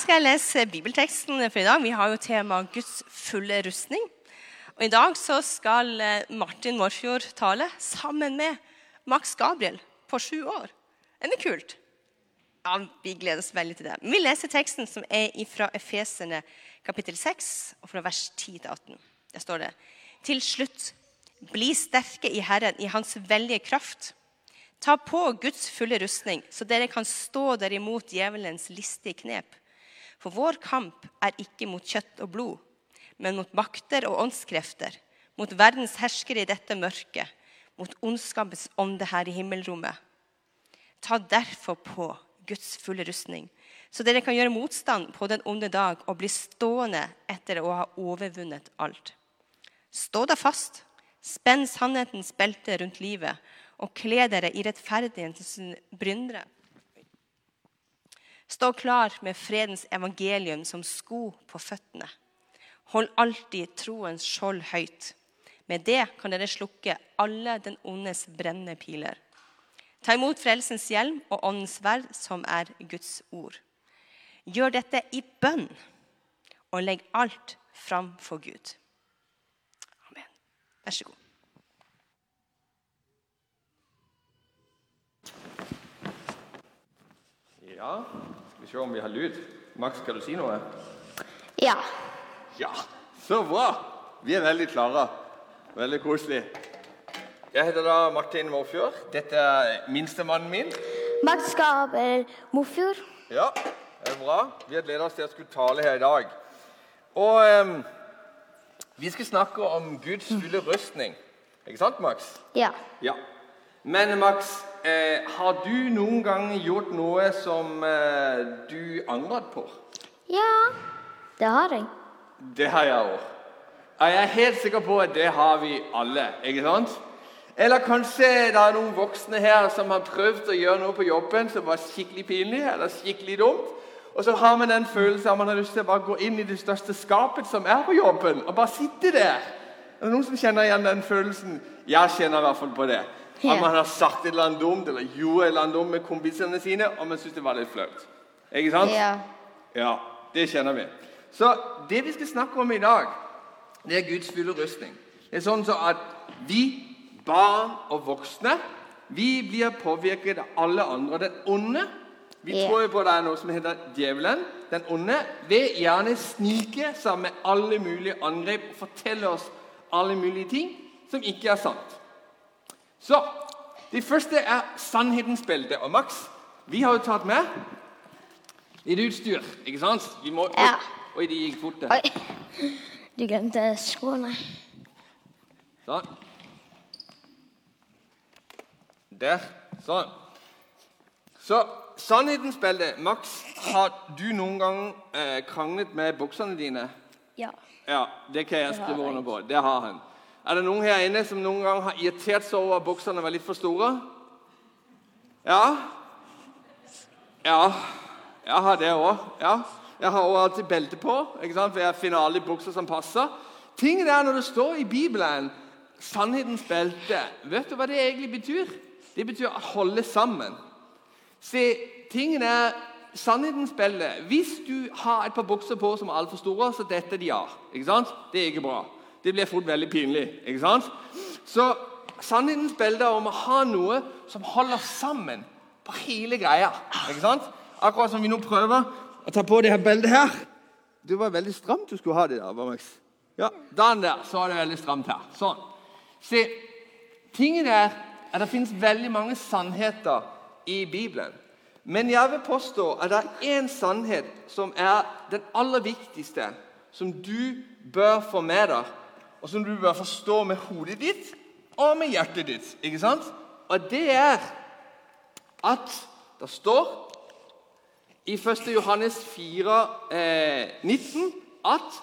skal jeg lese bibelteksten for i dag. Vi har jo tema Guds fulle rustning. Og I dag så skal eh, Martin Morfjord tale sammen med Max Gabriel på sju år. Er det kult? Ja, Vi gleder oss veldig til det. Vi leser teksten som er fra Efesene kapittel 6, og fra vers 10 til 18. Der står det Til slutt, bli sterke i Herren, i Hans veldige kraft. Ta på Guds fulle rustning, så dere kan stå der imot djevelens listige knep. For vår kamp er ikke mot kjøtt og blod, men mot makter og åndskrefter, mot verdens herskere i dette mørket, mot ondskapens ånde her i himmelrommet. Ta derfor på Guds fulle rustning, så dere kan gjøre motstand på den onde dag og bli stående etter å ha overvunnet alt. Stå da fast, spenn sannhetens belte rundt livet og kle dere i rettferdighetens bryndre. Stå klar med fredens evangelium som sko på føttene. Hold alltid troens skjold høyt. Med det kan dere slukke alle den ondes brennende piler. Ta imot frelsens hjelm og åndens verd, som er Guds ord. Gjør dette i bønn, og legg alt fram for Gud. Amen. Vær så god. Ja, se om vi har lyd. Max, skal du si noe? Ja. Ja, så bra! Vi er veldig klare. Veldig koselig. Jeg heter da Martin Morfjord. Dette er minstemannen min. Max Gabel Mofjord. Ja, det er bra. Vi har gledet oss til å skulle tale her i dag. Og ehm, vi skal snakke om Guds fulle rustning. Ikke sant, Max? Ja. Ja. Men Max, eh, har du noen gang gjort noe som eh, du angret på? Ja, det har jeg. Det har jeg òg. Jeg er helt sikker på at det har vi alle. ikke sant? Eller kanskje det er noen voksne her som har prøvd å gjøre noe på jobben som var skikkelig pinlig eller skikkelig dumt. Og så har man den følelsen at man har lyst til å bare gå inn i det største skapet som er på jobben, og bare sitte der. Er det noen som kjenner igjen den følelsen? Jeg kjenner i hvert fall på det. Ja. At man har sagt et eller annet dumt eller gjorde et eller annet dumt med kompisene sine, og man syns det var litt flaut. Ikke sant? Ja. Ja, det kjenner vi. Så det vi skal snakke om i dag, det er Guds fulle rustning. Det er sånn så at vi, barn og voksne, vi blir påvirket av alle andre. Den onde Vi Ja. tror jo på det er noe som heter djevelen. Den onde vil gjerne snike seg med alle mulige angrep og fortelle oss alle mulige ting som ikke er sant. Så Det første er sannhetens belte. Og Max, vi har jo tatt med litt utstyr, ikke sant? Vi må, Ja. Oi, de gikk fort. Oi. Du glemte skoene. Sånn. Der. Sånn. Så sannhetens belte. Max, har du noen gang eh, kranglet med buksene dine? Ja. Ja, det kan jeg skrive under på. Det har han. Er det noen her inne som noen gang har irritert seg over at buksene var litt for store? Ja? Ja. Jeg har det òg. Ja. Jeg har også alltid belte på, ikke sant? for jeg finner alle bukser som passer. Tingen er når det står i Bibelen 'sannhetens belte', vet du hva det egentlig betyr? Det betyr å holde sammen. Se, tingen er sannhetens belte. Hvis du har et par bukser på som er altfor store, så detter de av. Ikke sant? Det er ikke bra. Det blir fort veldig pinlig. ikke sant? Så sannhetens bilde om å ha noe som holder sammen på hele greia. ikke sant? Akkurat som vi nå prøver å ta på det her bildet her. Det var veldig stramt du skulle ha det der. Max? Ja, Den der, så er det veldig stramt her. Sånn. Se, tingen er at det finnes veldig mange sannheter i Bibelen. Men jeg vil påstå at det er én sannhet som er den aller viktigste, som du bør få med deg, og som du bør forstå med hodet ditt og med hjertet ditt. ikke sant? Og det er at det står i 1. Johannes 4, eh, 19 at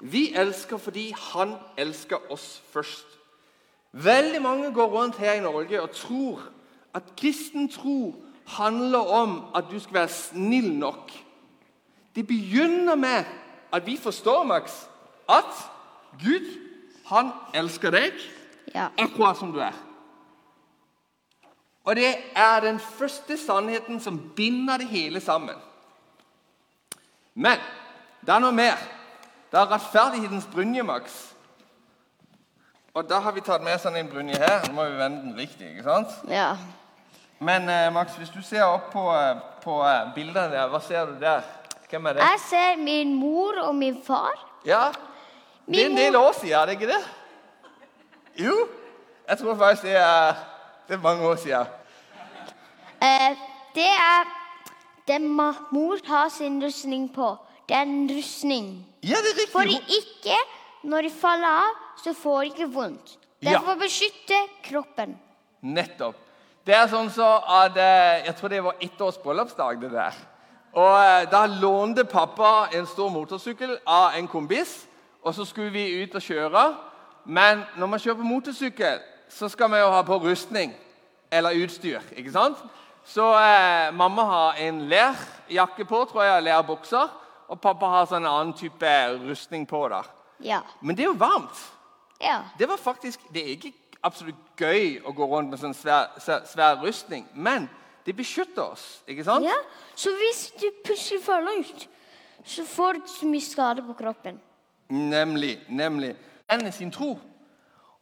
vi elsker fordi Han elsker oss først. Veldig mange går rundt her i Norge og tror at kristen tro handler om at du skal være snill nok. Det begynner med at vi forstår, Max, at Gud, han elsker deg Ja. akkurat som du er. Og det er den første sannheten som binder det hele sammen. Men det er noe mer. Det er rettferdighetens brynje, Max. Og da har vi tatt med sånn en brynje her. Nå må vi vende den riktig. ikke sant? Ja. Men eh, Max, hvis du ser opp på, eh, på eh, bildene der, hva ser du der? Hvem er det? Jeg ser min mor og min far. Ja, Det er en del år siden, er det ikke det? Jo. Jeg tror faktisk det er, det er mange år siden. Eh, det er det mor har sin rustning på. Det er en rustning. Ja, det er riktig. For ikke, når de faller av, så får de ikke vondt. Det er for å beskytte kroppen. Nettopp. Det er sånn så at eh, Jeg tror det var ett års bryllupsdag, det der. Og eh, Da lånte pappa en stor motorsykkel av en kompis, og så skulle vi ut og kjøre. Men når man kjører på motorsykkel, så skal man jo ha på rustning eller utstyr. ikke sant? Så eh, mamma har en lærjakke på, tror jeg, lærbukser. Og pappa har sånn annen type rustning på. der. Ja. Men det er jo varmt. Ja. Det var faktisk, det er ikke absolutt gøy å gå rundt med sånn svær, svær, svær rustning, men det beskytter oss. ikke sant? ja. Så hvis du plutselig faller ut, så får du så mye skade på kroppen. Nemlig. nemlig. Enn sin tro.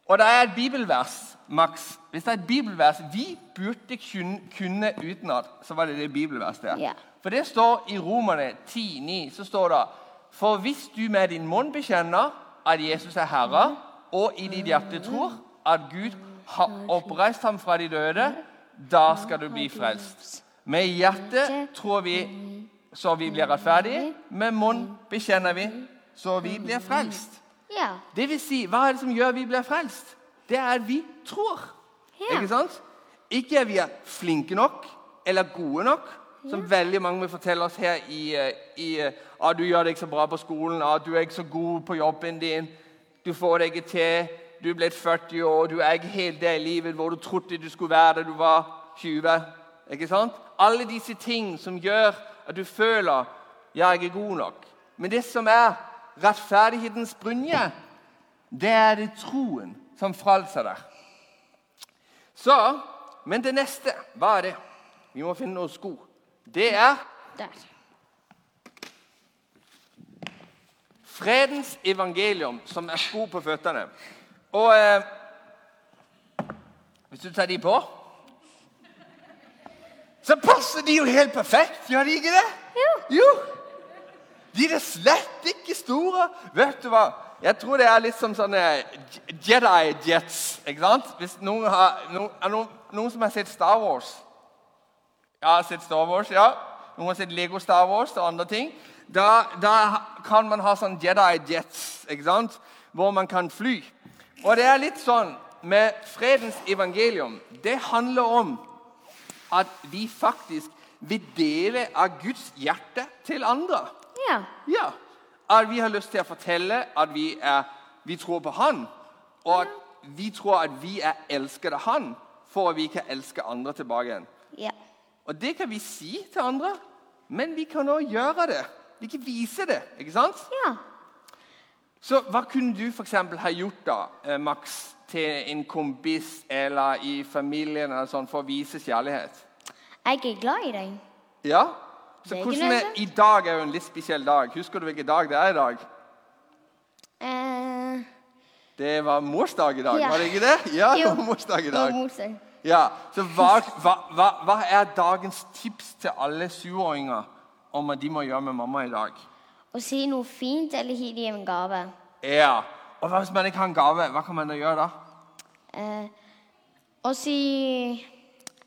Og det er et bibelvers, Max. Hvis det er et bibelvers vi burde kunne, kunne utenat, så var det det bibelverset der. For det står i Romerne 10,9 så står det For hvis du med din munn bekjenner at Jesus er Herre, og i ditt hjerte tror at Gud har oppreist ham fra de døde, da skal du bli frelst. Med hjertet tror vi så vi blir rettferdige. Med munn bekjenner vi så vi blir frelst. Ja. Det vil si, hva er det som gjør vi blir frelst? Det er at vi tror. Ja. Ikke sant? Ikke at vi er flinke nok eller gode nok, som veldig mange vil fortelle oss her i, eh, i ah, 'Du gjør deg ikke så bra på skolen. Ah, du er ikke så god på jobben din. Du får det ikke til. Du er blitt 40 år. Du er ikke helt der i livet hvor du trodde du skulle være da du var 20.' Ikke sant? Alle disse ting som gjør at du føler 'jeg er ikke god nok'. Men det som er rettferdighetens brynje, det er det troen som frelser deg. Så, Men det neste, hva er det? Vi må finne noen sko. Det er Der. fredens evangelium, som er sko på føttene. Og eh, hvis du tar de på Så passer de jo helt perfekt, gjør de ikke det? Jo. Jo. De er slett ikke store. Vet du hva? Jeg tror det er litt som sånne Jedi-jets. ikke sant? Hvis noen har, noen, er noen, noen som har sett Star Wars? Ja, sett Star Wars, ja. Noen har sett Lego Star Wars og andre ting. Da, da kan man ha sånn Jedi-jets, ikke sant? hvor man kan fly. Og det er litt sånn med fredens evangelium. Det handler om at vi faktisk vil dele av Guds hjerte til andre. Ja. Ja, At vi har lyst til å fortelle at vi, er, vi tror på Han, og at vi tror at vi er elsket av Han for at vi kan elske andre tilbake igjen. Ja. Og det kan vi si til andre, men vi kan òg gjøre det. Vi kan vise det. ikke sant? Ja. Så hva kunne du for eksempel ha gjort da, eh, Max, til en kompis eller i familien eller sånn, for å vise kjærlighet? Jeg er glad i deg. Ja? Så hvordan er, I dag er jo en litt spesiell dag. Husker du hvilken dag det er i dag? Eh, Det var morsdag i dag, Ja. var det ikke det? Ja, det Jo. var morsdag i det var dag. morsdag. Ja, så hva, hva, hva, er dagens tips til alle syvåringer om hva de må gjøre med mamma i dag? Å si noe fint eller gi dem en gave. Ja, og hva hvis man ikke har en gave? Hva kan man da gjøre da? Eh, å si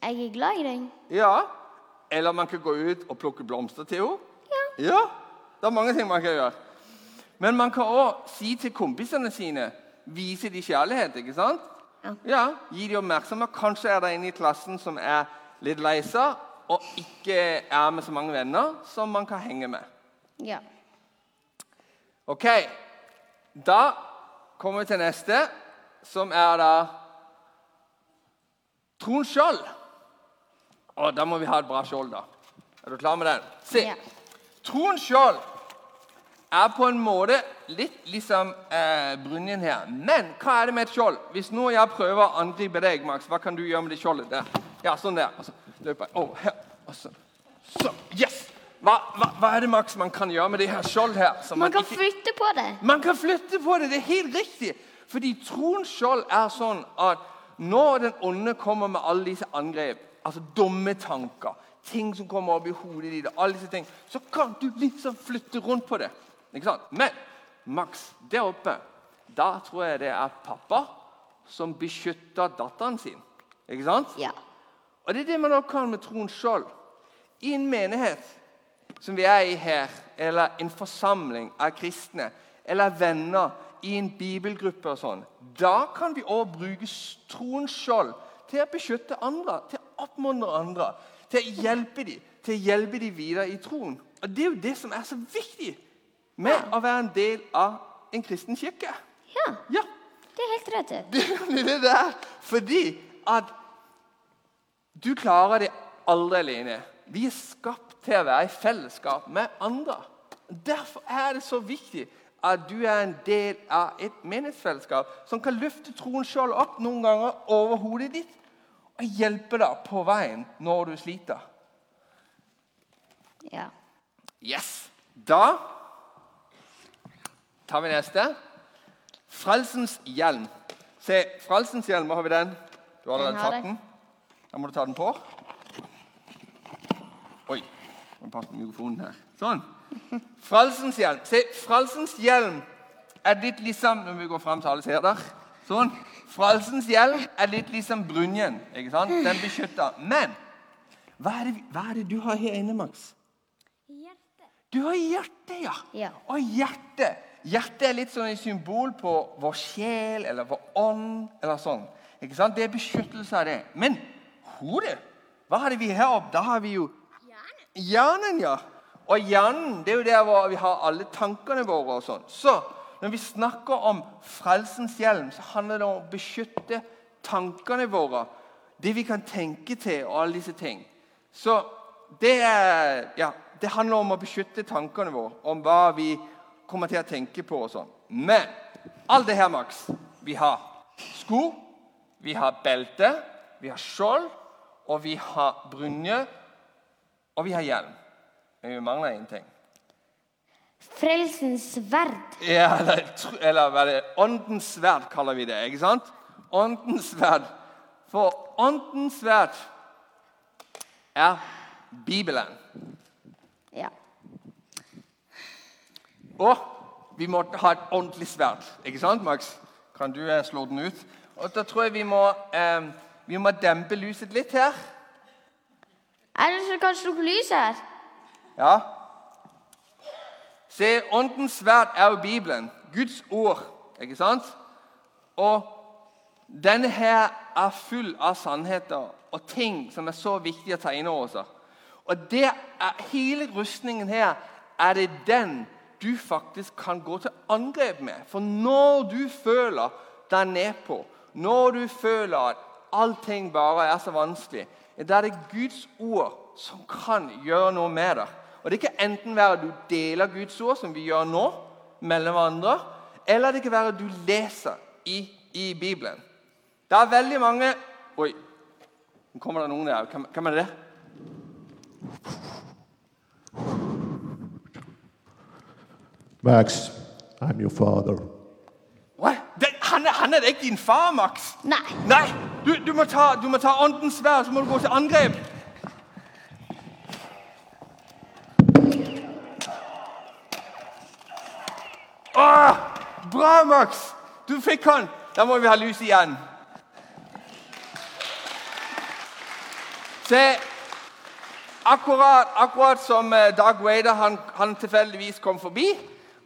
'jeg er glad i deg'. Ja, eller man kan gå ut og plukke blomster til henne. Ja, det er mange ting man kan gjøre. Men man kan også si til kompisene sine, vise de kjærlighet, ikke sant? Ja. Ja, gi de oppmerksomhet. Kanskje er det en i klassen som er litt lei seg, og ikke er med så mange venner som man kan henge med. Ja. Ok, da kommer vi til neste, som er da Trond skjold. Og da må vi ha et bra skjold, da. Er du klar med den? Se. Troens skjold er på en måte litt liksom eh, brynjen her. Men hva er det med et skjold? Hvis nå jeg prøver å angripe deg, Max, hva kan du gjøre med det skjoldet? Der. Ja, sånn der. Og så løper jeg over her. Og så. Så. Yes! hva, hva, hva er det Max, man kan gjøre med det her skjoldet her? Man, Man kan ikke- flytte på det. man kan flytte på det. Det er helt riktig. Fordi troens skjold er sånn at når den onde kommer med alle disse angrep, altså dumme tanker, ting som kommer opp i hodet ditt, alle disse ting, så kan du liksom flytte rundt på det. Ikke sant? Men Max, der oppe, da tror jeg det er pappa som beskytter datteren sin. Ikke sant? Ja. Og det er det man også kan med troen sjøl. I en menighet som vi er i her, eller en forsamling av kristne, eller venner i en bibelgruppe og sånn, da kan vi også bruke s- troens skjold til å beskytte andre, til oppmuntre andre, til å hjelpe dem, til å hjelpe dem videre i troen. Og Det er jo det som er så viktig med å være en del av en kristen kirke. Ja, Ja, det er helt rett. det er det der. Fordi at du klarer det aldri alene. Vi er skapt til å være i fellesskap med andre. Derfor er det så viktig at du er en del av et menighetsfellesskap som kan løfte troen sjøl opp noen ganger over hodet ditt og hjelpe deg på veien når du sliter. Ja. Yes. Da tar vi neste. Frelsens hjelm. Se, Frelsens hjelm, har vi den? Du har allerede tatt den. Da må du ta den på. Oi. Må passe på mikrofonen her. Sånn. Frelsens hjelm. Se, Frelsens hjelm er litt liksom Når vi går fram, så alle ser der. Sånn. Frelsens hjelm er litt liksom brunjen. ikke sant? Den beskytter. Men hva er, det, hva er det du har her inne, Max? Hjerte. Du har hjerte, ja. Ja. Og hjerte Hjertet er litt sånn et symbol på vår sjel eller vår ånd. eller sånn. Ikke sant? Det er beskyttelse av det. Men hodet Hva har vi her oppe? Da har vi jo hjernen. ja. Og hjernen det er jo der vi har alle tankene våre. og sånn. Så når vi snakker om frelsens hjelm, så handler det om å beskytte tankene våre. Det vi kan tenke til, og alle disse ting. Så det, er, ja, det handler om å beskytte tankene våre, om hva vi kommer til å tenke på. og sånn. Men alt det her, Max Vi har sko, vi har belte, vi har skjold, og vi har brynje, og vi har hjelm. Men vi mangler én ting. Frelsens sverd. Ja, eller, eller hva er det? Åndens sverd kaller vi det. ikke sant? Åndens sverd. For åndens sverd er Bibelen. Ja. Og vi må ha et ordentlig sverd. Ikke sant, Max? Kan du eh, slå den ut? Og da tror jeg vi må, eh, vi må dempe lyset litt her. Er det så kan slukke lyset her? Ja. Se, åndens sverd er jo Bibelen. Guds ord. Ikke sant? Og denne her er full av sannheter og ting som er så viktige å ta inn over seg. Og det er, hele rustningen her er det den du faktisk kan gå til angrep med. For når du føler deg nedpå, når du føler at allting bare er så vanskelig, da er det Guds ord som kan gjøre noe med det. Og Det kan enten være at du deler Guds ord, som vi gjør nå, mellom hverandre, eller det kan være at du leser i, i Bibelen. Det er veldig mange Oi, nå kommer det noen der. Hvem, hvem er det? Max, I'm your father. What? Det, han, han er ikke din far, Max. Nei. Nei, du, du, må ta, du må ta åndens sverd, så må du gå til angrep. Bra, Max! Du fikk han. Da må vi ha lys igjen. Se, akkurat, akkurat som eh, Dag Wader han, han tilfeldigvis kom forbi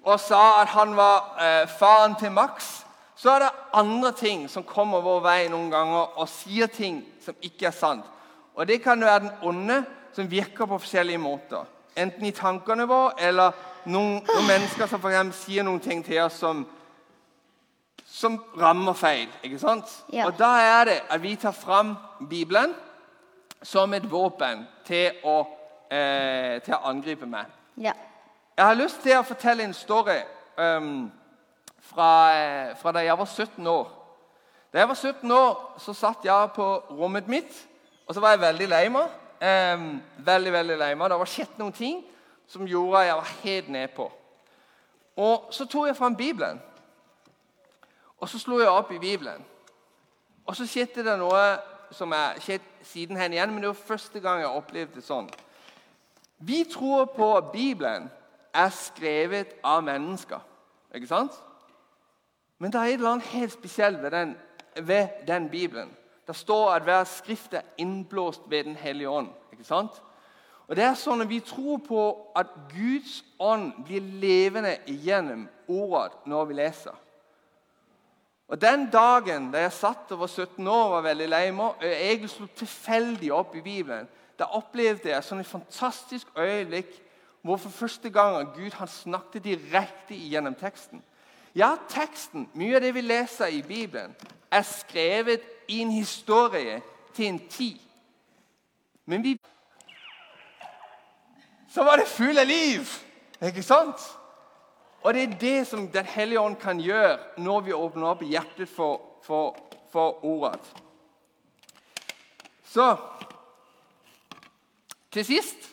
og sa at han var eh, faren til Max, så er det andre ting som kommer vår vei noen ganger og sier ting som ikke er sant. Og Det kan være den onde som virker på forskjellige måter. Enten i tankene våre eller noen, noen mennesker som for sier noen ting til oss som, som rammer feil. ikke sant? Ja. Og Da er det at vi tar fram Bibelen som et våpen til å, eh, til å angripe med. Ja. Jeg har lyst til å fortelle en story um, fra, eh, fra da jeg var 17 år. Da jeg var 17 år, så satt jeg på rommet mitt, og så var jeg veldig lei meg. Um, veldig, veldig lei meg. Det var skjedd noen ting som gjorde at jeg var helt nedpå. Og så tok jeg fram Bibelen. Og så slo jeg opp i Bibelen. Og så skjedde det noe som er skjedd siden hen igjen, men det var første gang jeg opplevde det sånn. Vi tror på at Bibelen er skrevet av mennesker. Ikke sant? Men det er et eller annet helt spesielt ved den, ved den Bibelen. Det står at hver skrift er innblåst ved Den hellige ånd. Ikke sant? Og det er sånn at Vi tror på at Guds ånd blir levende igjennom ordet når vi leser. Og Den dagen da jeg satt og var 17 år og var veldig lei meg, og jeg slo tilfeldig opp i Bibelen, da opplevde jeg sånn et fantastisk øyeblikk hvor for første gang Gud han snakket direkte gjennom teksten. Ja, teksten, mye av det vi leser i Bibelen, er skrevet i en historie til en tid. Men vi Så var det full av liv! Ikke sant? Og det er det som Den hellige ånd kan gjøre når vi åpner opp hjertet for, for, for ordet. Så til sist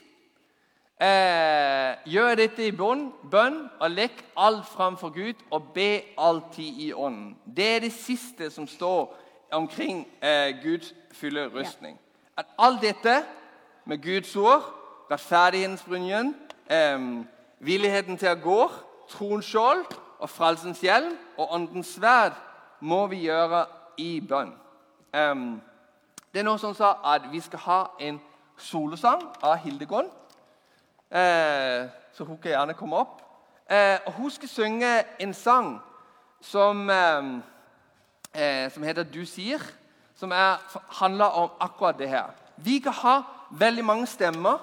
eh, gjør dette i bønn, bønn og legg alt framfor Gud og be alltid i ånden. Det er det siste som står omkring eh, Guds fulle rustning. At alt dette med Guds ord, rettferdighetens brynje, eh, villigheten til å gå, troens og frelsens hjelm og åndens sverd må vi gjøre i bønn. Um, det er noe som sa at vi skal ha en solosang av Hildegunn. Uh, så hun kan gjerne komme opp. Uh, Hun skal synge en sang som, uh, eh som heter 'Du sier', som er, handler om akkurat det her. Vi kan ha veldig mange stemmer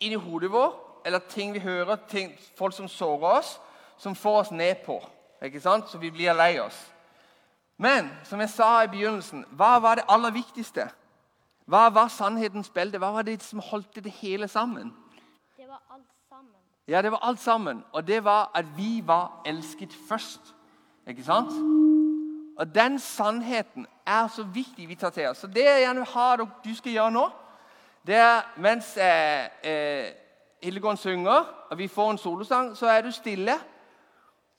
inni hodet vårt, eller ting vi hører, ting, folk som sårer oss, som får oss nedpå. Ikke sant? Så vi blir lei oss. Men som jeg sa i begynnelsen, hva var det aller viktigste? Hva var sannhetens belte? Hva var det som holdt det hele sammen? Det var alt sammen. Ja, det var alt sammen. Og det var at vi var elsket først. Ikke sant? Og den sannheten er så viktig vi tar til oss. Så det jeg gjerne vil ha du skal gjøre nå, det er mens eh, eh, Hildegunn synger, og vi får en solosang, så er du stille.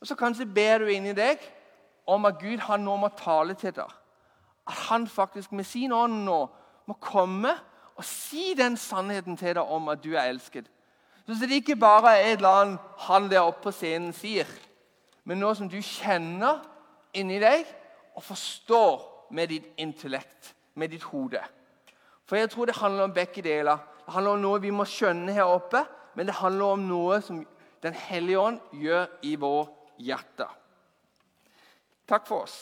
Og så kanskje ber du inni deg om at Gud han nå må tale til deg. At han faktisk med sin ånd nå må komme og si den sannheten til deg om at du er elsket. Så det ikke bare er et eller annet han der oppe på scenen sier, men noe som du kjenner inni deg og forstår med ditt intellekt, med ditt hode. For jeg tror det handler om begge deler. Det handler om noe vi må skjønne her oppe, men det handler om noe som Den hellige ånd gjør i vår hjerte. Takk for oss.